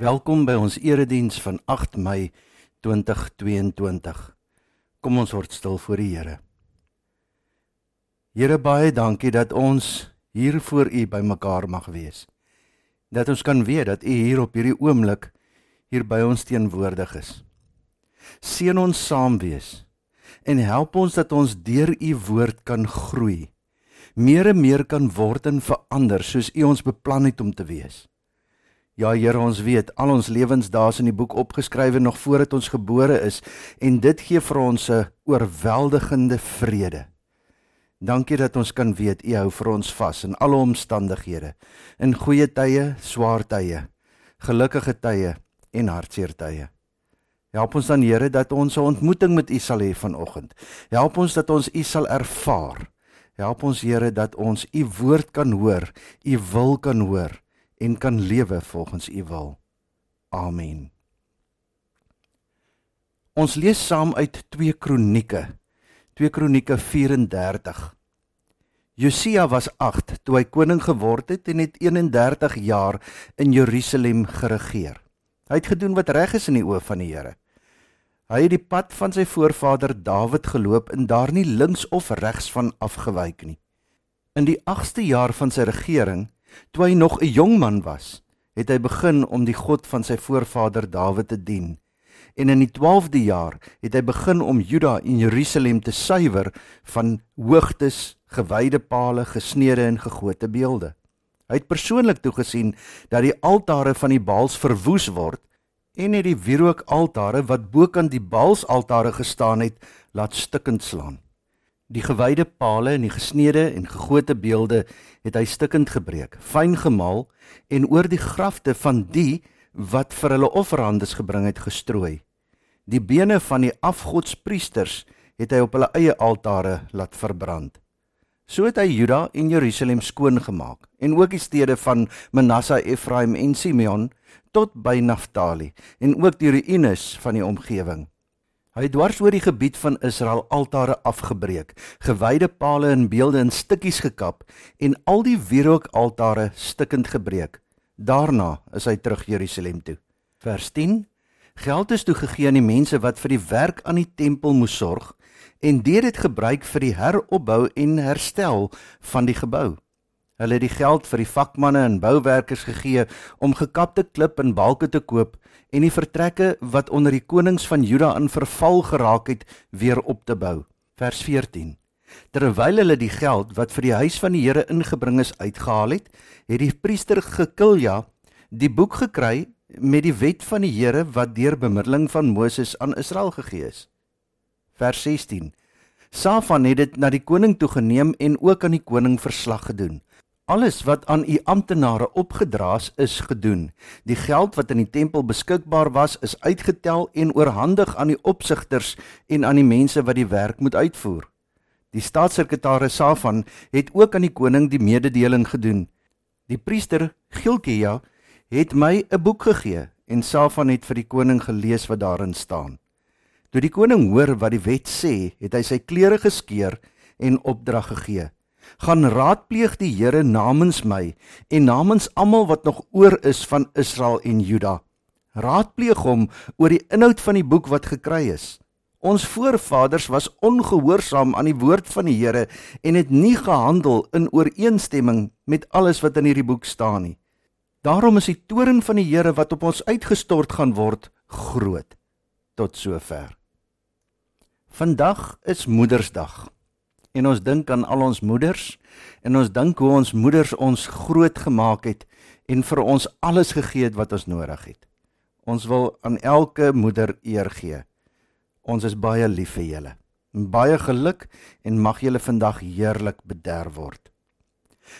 Welkom by ons erediens van 8 Mei 2022. Kom ons word stil voor die Here. Here baie dankie dat ons hier voor U bymekaar mag wees. Dat ons kan weet dat U hier op hierdie oomblik hier by ons teenwoordig is. Seën ons saam wees en help ons dat ons deur U woord kan groei. Meer en meer kan word en verander soos U ons beplan het om te wees. Ja Here, ons weet al ons lewensdae is in die boek opgeskrywe nog voordat ons gebore is en dit gee vir ons 'n oorweldigende vrede. Dankie dat ons kan weet U hou vir ons vas in alle omstandighede, in goeie tye, swaar tye, gelukkige tye en hartseer tye. Help ons dan Here dat ons 'n ontmoeting met U sal hê vanoggend. Help ons dat ons U sal ervaar. Help ons Here dat ons U woord kan hoor, U wil kan hoor en kan lewe volgens U wil. Amen. Ons lees saam uit 2 Kronieke. 2 Kronieke 34. Josia was 8 toe hy koning geword het en het 31 jaar in Jerusalem geregeer. Hy het gedoen wat reg is in die oë van die Here. Hy het die pad van sy voorvader Dawid geloop en daar nie links of regs van afgewyk nie. In die 8ste jaar van sy regering Toe hy nog 'n jong man was, het hy begin om die God van sy voorvader Dawid te dien. En in die 12de jaar het hy begin om Juda en Jerusalem te suiwer van hoogtes, gewyde pale, gesneede en gegote beelde. Hy het persoonlik toegesien dat die altare van die Baals verwoes word en het die wierookaltare wat bokant die Baalsaltare gestaan het, laat stukkend slaan. Die gewyde pale en die gesneede en gegote beelde het hy stukkend gebreek, fyn gemaal en oor die grafte van die wat vir hulle offerhandes gebring het gestrooi. Die bene van die afgodspriesters het hy op hulle eie altare laat verbrand. So het hy Juda en Jerusalem skoon gemaak en ook die stede van Manasse, Efraim en Simeon tot by Naftali en ook die ruïnes van die omgewing. Hy het dwars oor die gebied van Israel altare afgebreek, gewyde pale en beelde in stukkies gekap en al die wierookaltare stukkend gebreek. Daarna is hy terug Jerusalem toe. Vers 10: Geld is toegegee aan die mense wat vir die werk aan die tempel moes sorg en dit het gebruik vir die heropbou en herstel van die gebou. Hulle het die geld vir die vakmanne en bouwerkers gegee om gekapte klip en balke te koop en die vertrekke wat onder die konings van Juda in verval geraak het weer op te bou. Vers 14. Terwyl hulle die geld wat vir die huis van die Here ingebring is uitgehaal het, het die priester Gekilja die boek gekry met die wet van die Here wat deur bemiddeling van Moses aan Israel gegee is. Vers 16. Safan het dit na die koning toe geneem en ook aan die koning verslag gedoen. Alles wat aan u amptenare opgedraas is gedoen. Die geld wat in die tempel beskikbaar was, is uitgetel en oorhandig aan die opsigters en aan die mense wat die werk moet uitvoer. Die staatssekretaris Safan het ook aan die koning die mededeling gedoen. Die priester Gilkia het my 'n boek gegee en Safan het vir die koning gelees wat daarin staan. Toe die koning hoor wat die wet sê, het hy sy klere geskeur en opdrag gegee gaan raadpleeg die Here namens my en namens almal wat nog oor is van Israel en Juda. Raadpleeg hom oor die inhoud van die boek wat gekry is. Ons voorvaders was ongehoorsaam aan die woord van die Here en het nie gehandel in ooreenstemming met alles wat in hierdie boek staan nie. Daarom is die toorn van die Here wat op ons uitgestort gaan word groot. Tot sover. Vandag is Moedersdag en ons dink aan al ons moeders en ons dink hoe ons moeders ons groot gemaak het en vir ons alles gegee het wat ons nodig het. Ons wil aan elke moeder eer gee. Ons is baie lief vir julle. Baie geluk en mag julle vandag heerlik bederf word.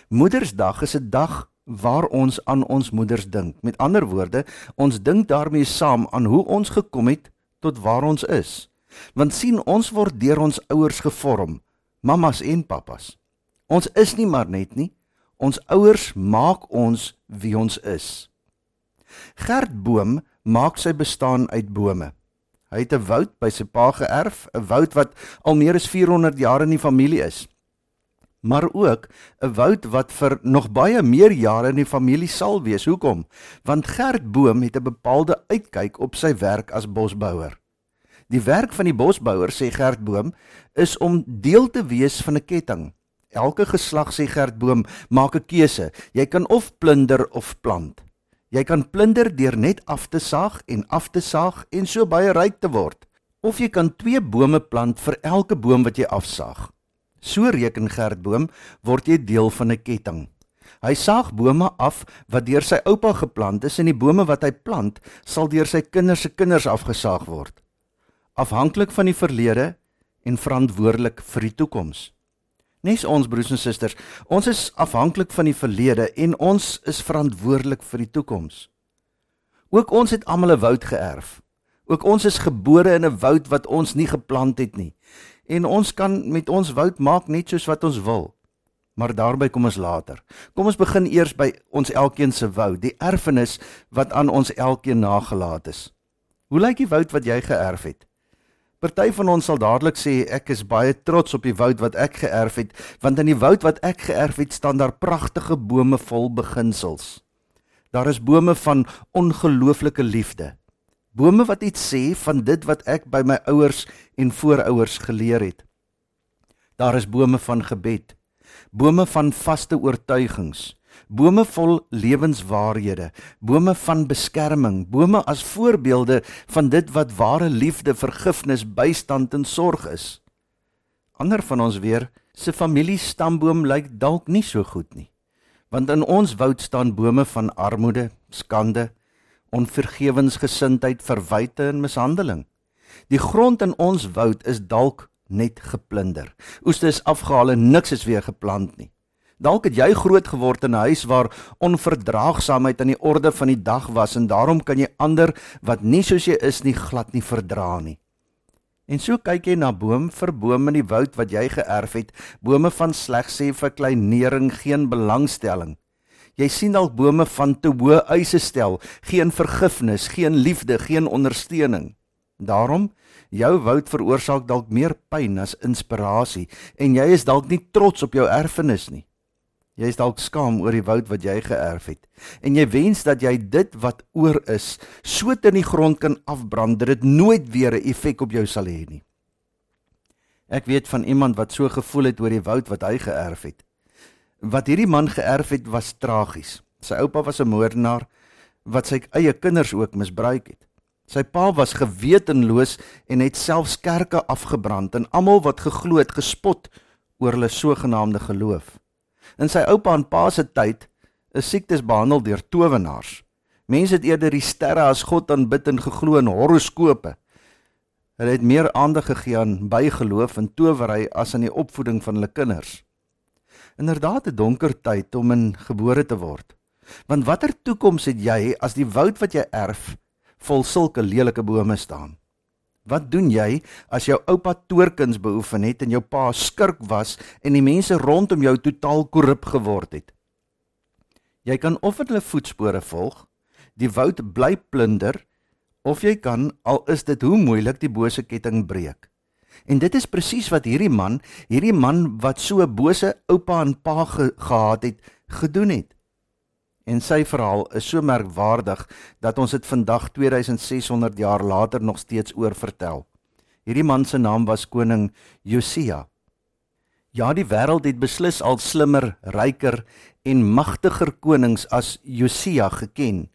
Moedersdag is 'n dag waar ons aan ons moeders dink. Met ander woorde, ons dink daarmee saam aan hoe ons gekom het tot waar ons is. Want sien, ons word deur ons ouers gevorm mamas en pappas. Ons is nie maar net nie. Ons ouers maak ons wie ons is. Gert Boom maak sy bestaan uit bome. Hy het 'n woud by sy pa geërf, 'n woud wat al meer as 400 jaar in die familie is. maar ook 'n woud wat vir nog baie meer jare in die familie sal wees. Hoekom? Want Gert Boom het 'n bepaalde uitkyk op sy werk as bosbouer. Die werk van die bosbouer, sê Gert Boom, is om deel te wees van 'n ketting. Elke geslag sê Gert Boom, maak 'n keuse. Jy kan of plunder of plant. Jy kan plunder deur net af te saag en af te saag en so baie ryk te word, of jy kan twee bome plant vir elke boom wat jy afsaag. So reken Gert Boom word jy deel van 'n ketting. Hy saag bome af wat deur sy oupa geplant is en die bome wat hy plant sal deur sy kinders se kinders afgesaag word. Afhanklik van die verlede en verantwoordelik vir die toekoms. Nes ons broers en susters, ons is afhanklik van die verlede en ons is verantwoordelik vir die toekoms. Ook ons het almal 'n woud geërf. Ook ons is gebore in 'n woud wat ons nie geplant het nie en ons kan met ons woud maak net soos wat ons wil. Maar daarby kom ons later. Kom ons begin eers by ons elkeen se woud, die erfenis wat aan ons elkeen nagelaat is. Hoe lyk die woud wat jy geërf het? Party van ons sal dadelik sê ek is baie trots op die woud wat ek geërf het, want in die woud wat ek geërf het staan daar pragtige bome vol beginsels. Daar is bome van ongelooflike liefde. Bome wat iets sê van dit wat ek by my ouers en voorouers geleer het. Daar is bome van gebed, bome van vaste oortuigings, bome vol lewenswaarhede, bome van beskerming, bome as voorbeelde van dit wat ware liefde, vergifnis, bystand en sorg is. Ander van ons weer se familiestamboom lyk dalk nie so goed nie. Want in ons woud staan bome van armoede, skande, onvergewensgesindheid, verwyte en mishandeling. Die grond in ons woud is dalk net geplunder. Oeste is afgehaal en niks is weer geplant nie. Dalk het jy groot geword in 'n huis waar onverdraagsaamheid aan die orde van die dag was en daarom kan jy ander wat nie soos jy is nie glad nie verdra nie. En so kyk jy na boom vir boom in die woud wat jy geërf het, bome van slegs sê vir kleinering, geen belangstelling. Jy sien dalk bome van te hoë eise stel, geen vergifnis, geen liefde, geen ondersteuning. Daarom jou woud veroorsaak dalk meer pyn as inspirasie en jy is dalk nie trots op jou erfenis nie. Jy is dalk skaam oor die woud wat jy geërf het en jy wens dat jy dit wat oor is so te in die grond kan afbrand dat dit nooit weer 'n effek op jou sal hê nie. Ek weet van iemand wat so gevoel het oor die woud wat hy geërf het. Wat hierdie man geërf het was tragies. Sy oupa was 'n moordenaar wat sy eie kinders ook misbruik het. Sy pa was gewetenloos en het selfs kerke afgebrand en almal wat geglo het gespot oor hulle sogenaamde geloof. In sy oupa en pa se tyd is siektes behandel deur towenaars. Mense het eerder die sterre as god aanbid en geglo in horoskope. Hulle het meer aandag gegee aan bygeloof en towery as aan die opvoeding van hulle kinders inderdaad 'n donker tyd om in gebore te word. Want watter toekoms het jy as die woud wat jy erf vol sulke lelike bome staan? Wat doen jy as jou oupa toorkuns beoefen het en jou pa skurk was en die mense rondom jou totaal korrup geword het? Jy kan of hulle voetspore volg, die woud bly plunder, of jy kan al is dit hoe moeilik die bose ketting breek. En dit is presies wat hierdie man, hierdie man wat so 'n bose oupa en pa ge gehad het, gedoen het. En sy verhaal is so merkwaardig dat ons dit vandag 2600 jaar later nog steeds oor vertel. Hierdie man se naam was koning Josia. Ja, die wêreld het beslis al slimmer, ryker en magtiger konings as Josia geken,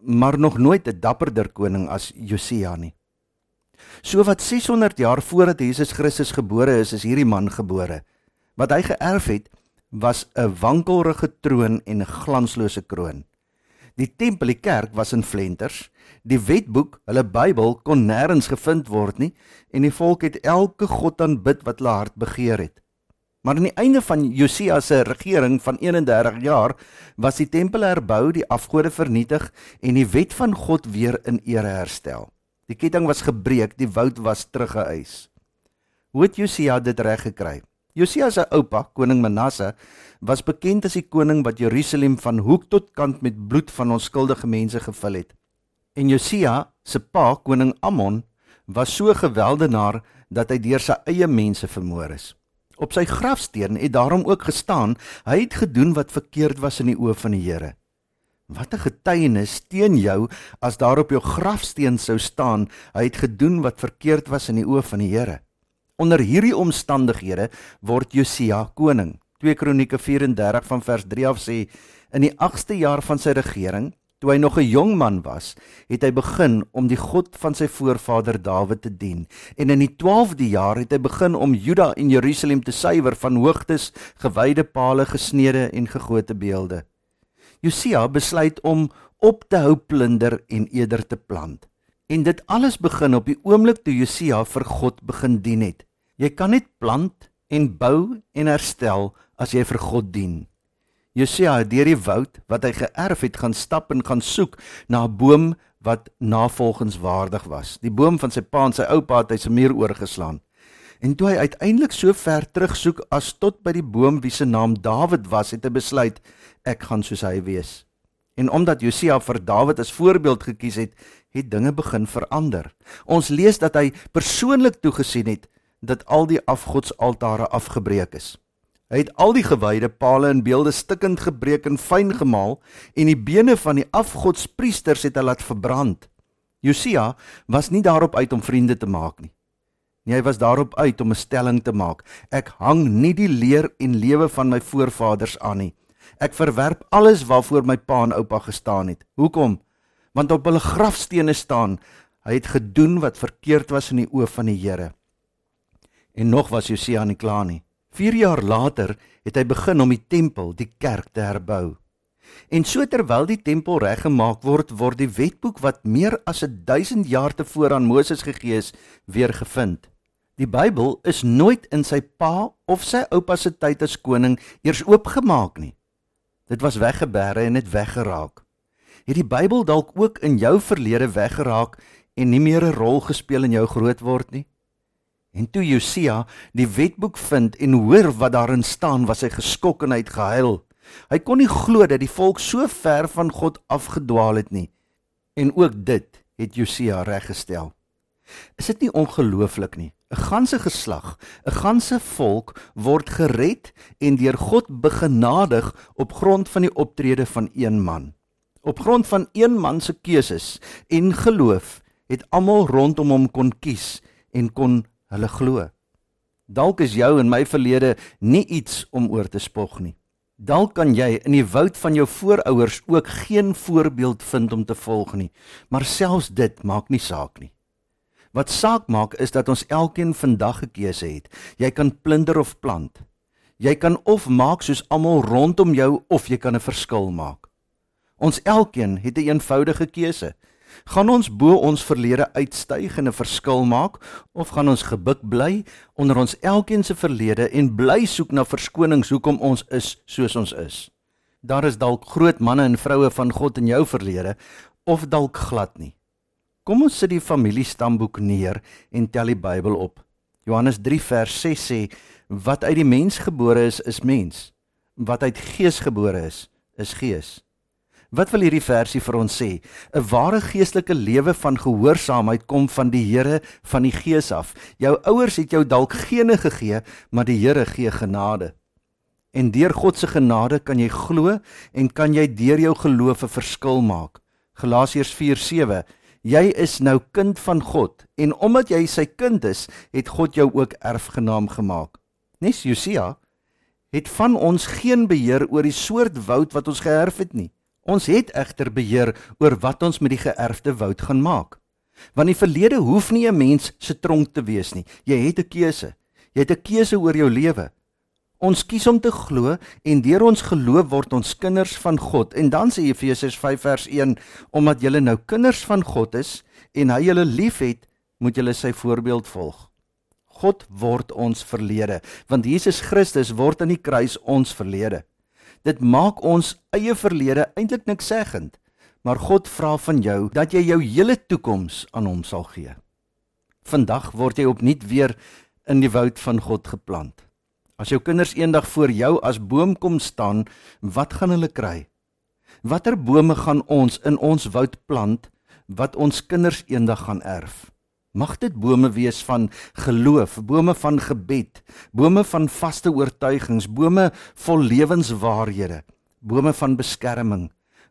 maar nog nooit 'n dapperder koning as Josia nie. So wat 600 jaar voordat Jesus Christus gebore is, is hierdie man gebore. Wat hy geërf het, was 'n wankelrige troon en 'n glanslose kroon. Die tempel, die kerk was in flenters. Die wetboek, hulle Bybel kon nêrens gevind word nie en die volk het elke god aanbid wat hulle hart begeer het. Maar aan die einde van Josia se regering van 31 jaar was die tempel herbou, die afgode vernietig en die wet van God weer in ere herstel. Die ketting was gebreek, die woud was teruggeëis. Hoe het Josia dit reg gekry? Josia se oupa, koning Manasse, was bekend as die koning wat Jerusalem van hoek tot kant met bloed van onskuldige mense gevul het. En Josia se pa, koning Amon, was so geweldenaar dat hy deur sy eie mense vermoor is. Op sy grafsteen het daarom ook gestaan: Hy het gedoen wat verkeerd was in die oë van die Here. Wat 'n getuienis teen jou as daar op jou grafsteen sou staan: Hy het gedoen wat verkeerd was in die oë van die Here. Onder hierdie omstandighede word Josia koning. 2 Kronieke 34 van vers 3 af sê: In die 8ste jaar van sy regering Toe hy nog 'n jong man was, het hy begin om die God van sy voorvader Dawid te dien. En in die 12de jaar het hy begin om Juda en Jerusalem te suiwer van hoogtes, gewyde palle, gesnede en gegote beelde. Josia besluit om op te hou plunder en eerder te plant. En dit alles begin op die oomblik toe Josia vir God begin dien het. Jy kan net plant en bou en herstel as jy vir God dien. Josia het deur die woud wat hy geërf het gaan stap en gaan soek na 'n boom wat navolgenswaardig was. Die boom van sy pa en sy oupa het hy se muur oorgeslaan. En toe hy uiteindelik so ver terugsoek as tot by die boom wie se naam Dawid was, het hy besluit ek gaan soos hy wees. En omdat Josia vir Dawid as voorbeeld gekies het, het dinge begin verander. Ons lees dat hy persoonlik toegesien het dat al die afgodsaltare afgebreek is. Hy het al die gewyde palle en beelde stikkend gebreek en fyn gemaal en die bene van die afgodspriesters het hy laat verbrand. Josia was nie daarop uit om vriende te maak nie. Nee, hy was daarop uit om 'n stelling te maak. Ek hang nie die leer en lewe van my voorvaders aan nie. Ek verwerp alles waarvoor my pa en oupa gestaan het. Hoekom? Want op hulle grafstene staan, hy het gedoen wat verkeerd was in die oë van die Here. En nog was Josia nie klaar nie. 4 jaar later het hy begin om die tempel, die kerk te herbou. En so terwyl die tempel reggemaak word, word die wetboek wat meer as 1000 jaar tevore aan Moses gegee is, weer gevind. Die Bybel is nooit in sy pa of sy oupa se tyd as koning eers oopgemaak nie. Dit was weggebêre en het weggeraak. Het die Bybel dalk ook in jou verlede weggeraak en nie meer 'n rol gespeel in jou grootword nie? En toe Josia die wetboek vind en hoor wat daarin staan, was hy geskok en hy het gehuil. Hy kon nie glo dat die volk so ver van God afgedwaal het nie. En ook dit het Josia reggestel. Is dit nie ongelooflik nie? 'n Ganse geslag, 'n ganse volk word gered en deur God begenadig op grond van die optrede van een man. Op grond van een man se keuses en geloof het almal rondom hom kon kies en kon hulle glo. Dalk is jou en my verlede nie iets om oor te spog nie. Dalk kan jy in die woud van jou voorouers ook geen voorbeeld vind om te volg nie, maar selfs dit maak nie saak nie. Wat saak maak is dat ons elkeen vandag 'n keuse het. Jy kan plunder of plant. Jy kan of maak soos almal rondom jou of jy kan 'n verskil maak. Ons elkeen het 'n een eenvoudige keuse. Gaan ons bo ons verlede uitstyg en 'n verskil maak of gaan ons gebuk bly onder ons elkeen se verlede en bly soek na verskonings hoekom ons is soos ons is? Daar is dalk groot manne en vroue van God in jou verlede of dalk glad nie. Kom ons sit die familiestamboek neer en tel die Bybel op. Johannes 3 vers 6 sê wat uit die mens gebore is is mens, wat uit gees gebore is is gees. Wat wil hierdie versie vir ons sê? 'n Ware geestelike lewe van gehoorsaamheid kom van die Here van die Gees af. Jou ouers het jou dalk gene gegee, maar die Here gee genade. En deur God se genade kan jy glo en kan jy deur jou geloof 'n verskil maak. Galasiërs 4:7 Jy is nou kind van God en omdat jy sy kind is, het God jou ook erfgenaam gemaak. Nes Josia het van ons geen beheer oor die soort woud wat ons geërf het nie. Ons het egter beheer oor wat ons met die geërfde woud gaan maak. Want die verlede hoef nie 'n mens se tronk te wees nie. Jy het 'n keuse. Jy het 'n keuse oor jou lewe. Ons kies om te glo en deur ons geloof word ons kinders van God. En dan sê Efesiërs 5 vers 1, omdat julle nou kinders van God is en hy julle liefhet, moet julle sy voorbeeld volg. God word ons verlede, want Jesus Christus word aan die kruis ons verlede. Dit maak ons eie verlede eintlik niks seggend, maar God vra van jou dat jy jou hele toekoms aan hom sal gee. Vandag word jy opnuut weer in die woud van God geplant. As jou kinders eendag voor jou as boom kom staan, wat gaan hulle kry? Watter bome gaan ons in ons woud plant wat ons kinders eendag gaan erf? Mag dit bome wees van geloof, bome van gebed, bome van vaste oortuigings, bome vol lewenswaarhede, bome van beskerming,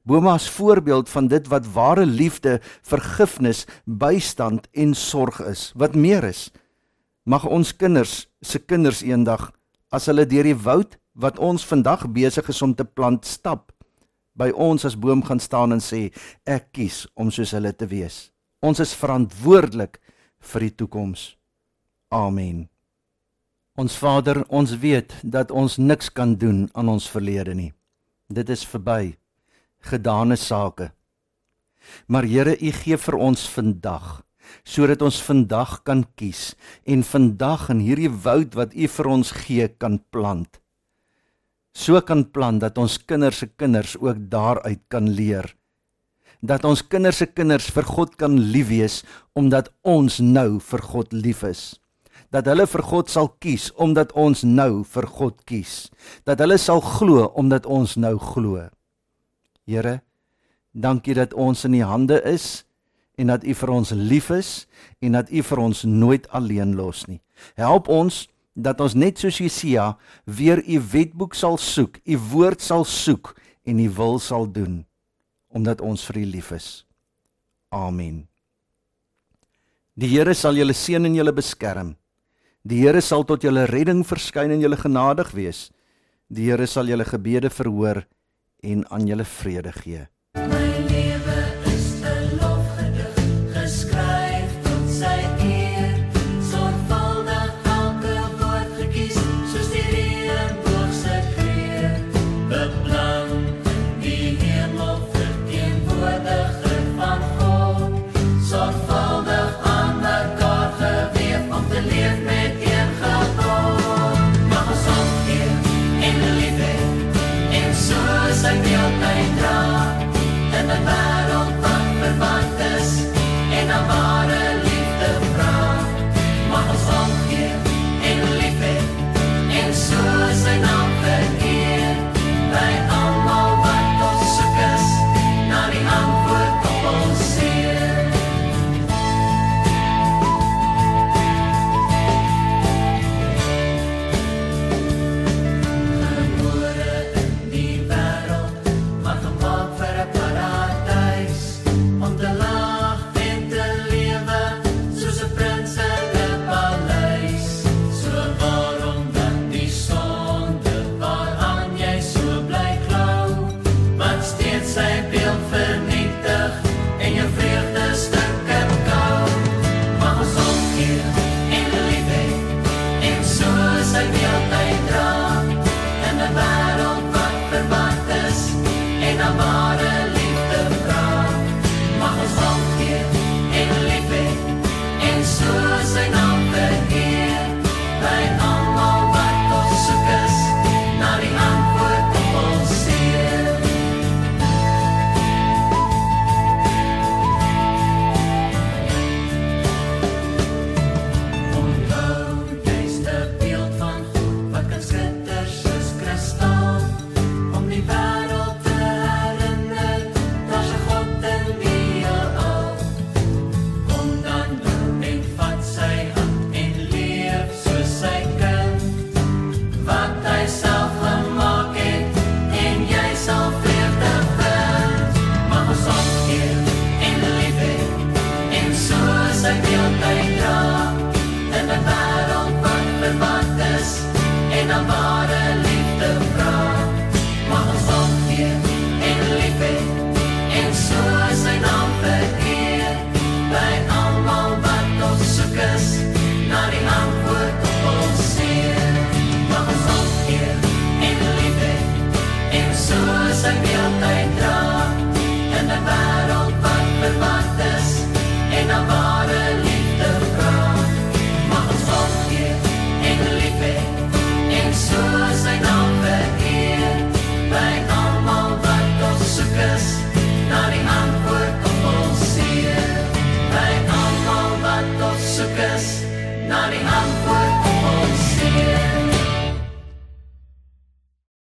bome as voorbeeld van dit wat ware liefde, vergifnis, bystand en sorg is. Wat meer is, mag ons kinders se kinders eendag as hulle deur die woud wat ons vandag besig is om te plant stap, by ons as boom gaan staan en sê ek kies om soos hulle te wees. Ons is verantwoordelik vir die toekoms. Amen. Ons Vader, ons weet dat ons niks kan doen aan ons verlede nie. Dit is verby. Gedane sake. Maar Here, U gee vir ons vandag sodat ons vandag kan kies en vandag in hierdie woud wat U vir ons gee kan plant. So kan plant dat ons kinders se kinders ook daaruit kan leer dat ons kinders se kinders vir God kan lief wees omdat ons nou vir God lief is. Dat hulle vir God sal kies omdat ons nou vir God kies. Dat hulle sal glo omdat ons nou glo. Here, dankie dat ons in U hande is en dat U vir ons lief is en dat U vir ons nooit alleen los nie. Help ons dat ons net soos Jesaja weer U wetboek sal soek, U woord sal soek en U wil sal doen omdat ons vir U lief is. Amen. Die Here sal julle seën en julle beskerm. Die Here sal tot julle redding verskyn en julle genadig wees. Die Here sal julle gebede verhoor en aan julle vrede gee.